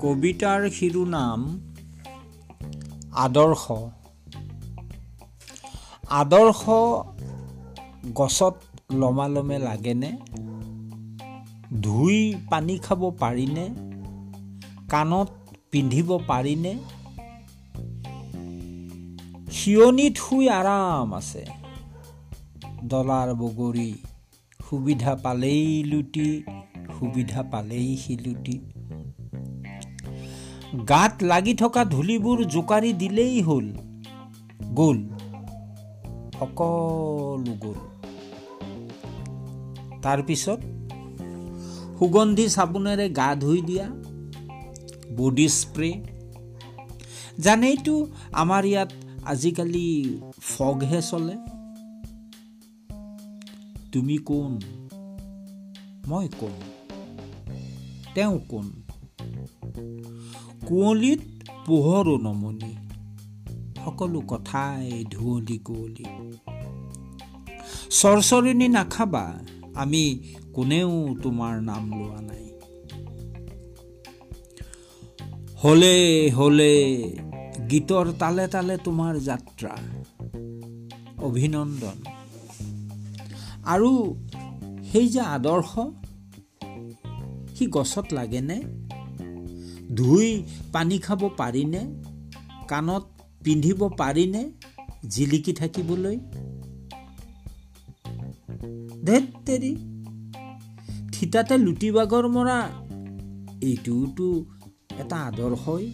কবিতাৰ শিৰোনাম আদৰ্শ। আদৰ্শ গছত লমালমে লাগেনে? ধুই পানী খাব পাৰিনে? কাণত পিন্ধিব পাৰিনে? শিয়নিত শুই আৰাম আছে? ডলাৰ বগৰী সুবিধা পালেই লুটি সুবিধা পালেই শিলুটি গাত লাগি থকা ধূলিবোৰ জোকাৰি দিলেই হ'ল। গ'ল। সকলো গ'ল। তাৰপিছত সুগন্ধি চাবোনেৰে গা ধুই দিয়া বডি স্প্ৰে। জানেইতো আমাৰ ইয়াত আজিকালি ফগহে চলে। তুমি কোন? মই কোন? তেওঁ কোন? কুঁৱলীত পোহৰো নমনি। সকলো কথাই ধুঁৱলি কুঁৱলি। চৰচৰণি নাখাবা আমি কোনেও তোমাৰ নাম লোৱা নাই। হলে হলে গীতৰ তালে তালে তোমাৰ যাত্ৰা। অভিনন্দন। আৰু সেই যে আদৰ্শ সি গছত লাগেনে? ধুই পানী খাব পাৰিনে? কাণত পিন্ধিব পাৰিনে? জিলিকি থাকিবলৈ? ধেত তেৰি। থিতাতে লুটি বাগৰ মৰা এইটোতো এটা আদৰ্শই।